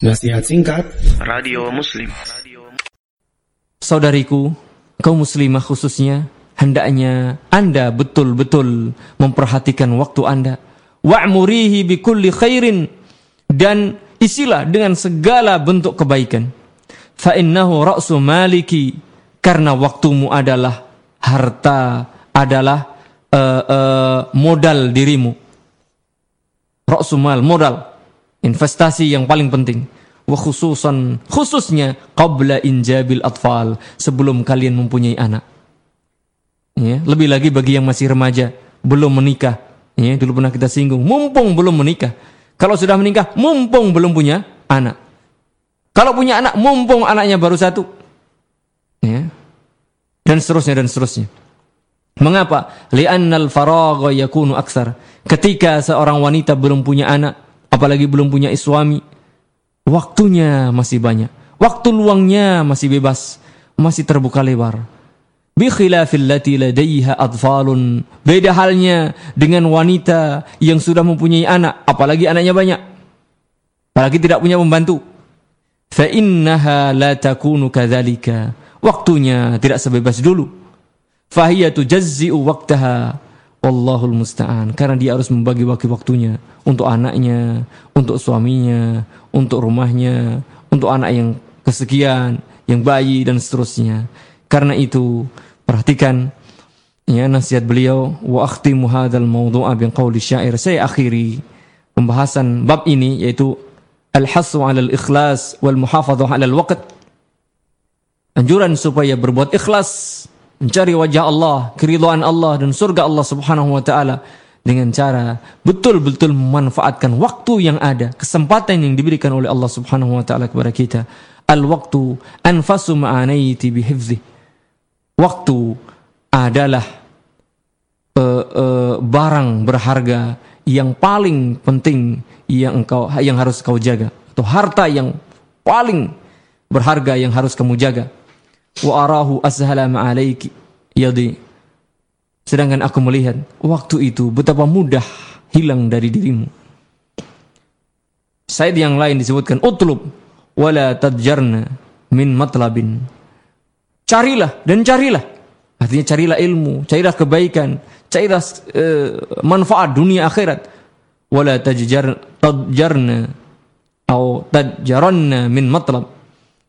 Nasihat singkat Radio Muslim Saudariku, kaum muslimah khususnya, hendaknya Anda betul-betul memperhatikan waktu Anda. Wa'murihi bikulli khairin dan isilah dengan segala bentuk kebaikan. Fa'innahu ra'su maliki karena waktumu adalah harta, adalah uh, uh, modal dirimu. Ra'su mal, modal investasi yang paling penting. Khususan khususnya qabla injabil atfal sebelum kalian mempunyai anak. Ya lebih lagi bagi yang masih remaja belum menikah. Ya dulu pernah kita singgung mumpung belum menikah. Kalau sudah menikah mumpung belum punya anak. Kalau punya anak mumpung anaknya baru satu. Ya dan seterusnya dan seterusnya. Mengapa? Li'annal faragha yakunu aksar. Ketika seorang wanita belum punya anak apalagi belum punya suami, waktunya masih banyak. Waktu luangnya masih bebas, masih terbuka lebar. Bi khilafil lati ladaiha atfalun. Beda halnya dengan wanita yang sudah mempunyai anak, apalagi anaknya banyak. Apalagi tidak punya pembantu. Fa innaha la takunu kadzalika. Waktunya tidak sebebas dulu. Fahiya tujazzi'u Wallahul musta'an. Karena dia harus membagi waktu waktunya untuk anaknya, untuk suaminya, untuk rumahnya, untuk anak yang kesekian, yang bayi dan seterusnya. Karena itu perhatikan ya nasihat beliau wa akhtimu hadzal mawdu'a bi qawli syair. Saya akhiri pembahasan bab ini yaitu al-hasu 'alal ikhlas wal muhafadzah 'alal waqt. Anjuran supaya berbuat ikhlas mencari wajah Allah, keridhaan Allah dan surga Allah Subhanahu wa taala dengan cara betul-betul memanfaatkan waktu yang ada, kesempatan yang diberikan oleh Allah Subhanahu wa taala kepada kita. Al-waktu anfasu ma'anaiti bihifzi. Waktu adalah uh, uh, barang berharga yang paling penting yang engkau yang harus kau jaga atau harta yang paling berharga yang harus kamu jaga wa arahu yadi sedangkan aku melihat waktu itu betapa mudah hilang dari dirimu. Said yang lain disebutkan utlub wala tadjarna min matlabin. Carilah dan carilah. Artinya carilah ilmu carilah kebaikan carilah uh, manfaat dunia akhirat. Wala tadjarna atau tadjaranna min matlab.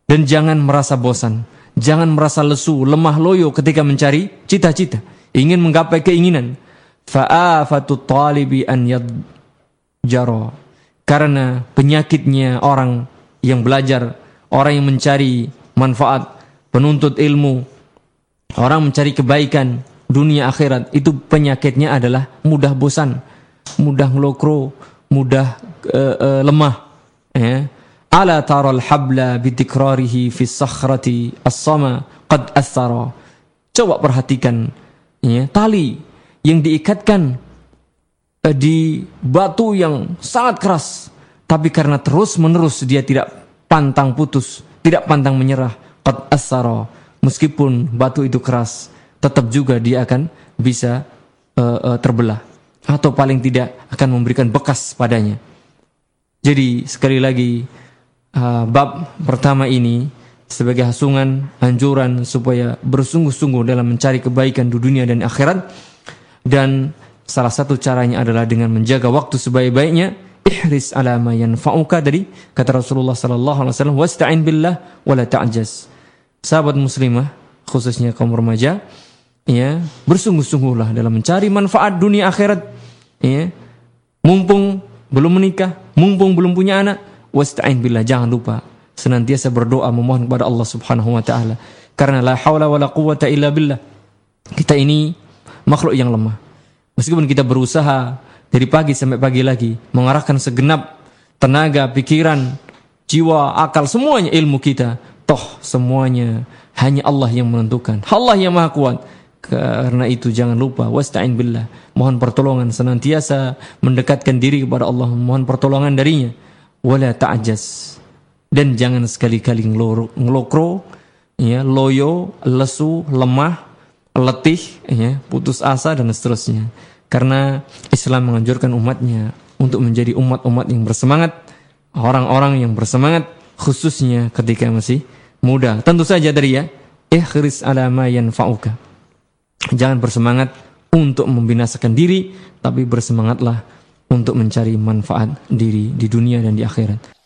Dan jangan merasa bosan Jangan merasa lesu, lemah loyo ketika mencari cita-cita, ingin menggapai keinginan. Fa'afatu talibi an yadjaro. Karena penyakitnya orang yang belajar, orang yang mencari manfaat, penuntut ilmu, orang mencari kebaikan dunia akhirat, itu penyakitnya adalah mudah bosan, mudah ngelokro, mudah uh, uh, lemah. Ya Ala taral habla bidikrarihi fi sakhrati as-sama qad athara. Coba perhatikan ya, tali yang diikatkan eh, di batu yang sangat keras. Tapi karena terus-menerus dia tidak pantang putus, tidak pantang menyerah. Qad athara. Meskipun batu itu keras, tetap juga dia akan bisa uh, uh, terbelah. Atau paling tidak akan memberikan bekas padanya. Jadi sekali lagi uh, bab pertama ini sebagai hasungan anjuran supaya bersungguh-sungguh dalam mencari kebaikan di dunia dan akhirat. Dan salah satu caranya adalah dengan menjaga waktu sebaik-baiknya. Ihris ala ma yanfa'uka tadi kata Rasulullah sallallahu alaihi wasallam wasta'in billah wala ta'jaz. Sahabat muslimah khususnya kaum remaja ya bersungguh-sungguhlah dalam mencari manfaat dunia akhirat. Ya mumpung belum menikah mumpung belum punya anak wasta'in billah jangan lupa senantiasa berdoa memohon kepada Allah Subhanahu wa taala. Karena la haula wala quwata illa billah. Kita ini makhluk yang lemah. Meskipun kita berusaha dari pagi sampai pagi lagi mengarahkan segenap tenaga pikiran jiwa akal semuanya ilmu kita toh semuanya hanya Allah yang menentukan. Allah yang maha kuat. Karena itu jangan lupa wasta'in billah mohon pertolongan senantiasa mendekatkan diri kepada Allah mohon pertolongan darinya wala ta'jaz dan jangan sekali-kali ngelokro ya loyo lesu lemah letih ya putus asa dan seterusnya karena Islam menganjurkan umatnya untuk menjadi umat-umat yang bersemangat orang-orang yang bersemangat khususnya ketika masih muda. Tentu saja dari ya, ihris ala ma yanfa'uka. Jangan bersemangat untuk membinasakan diri, tapi bersemangatlah untuk mencari manfaat diri di dunia dan di akhirat.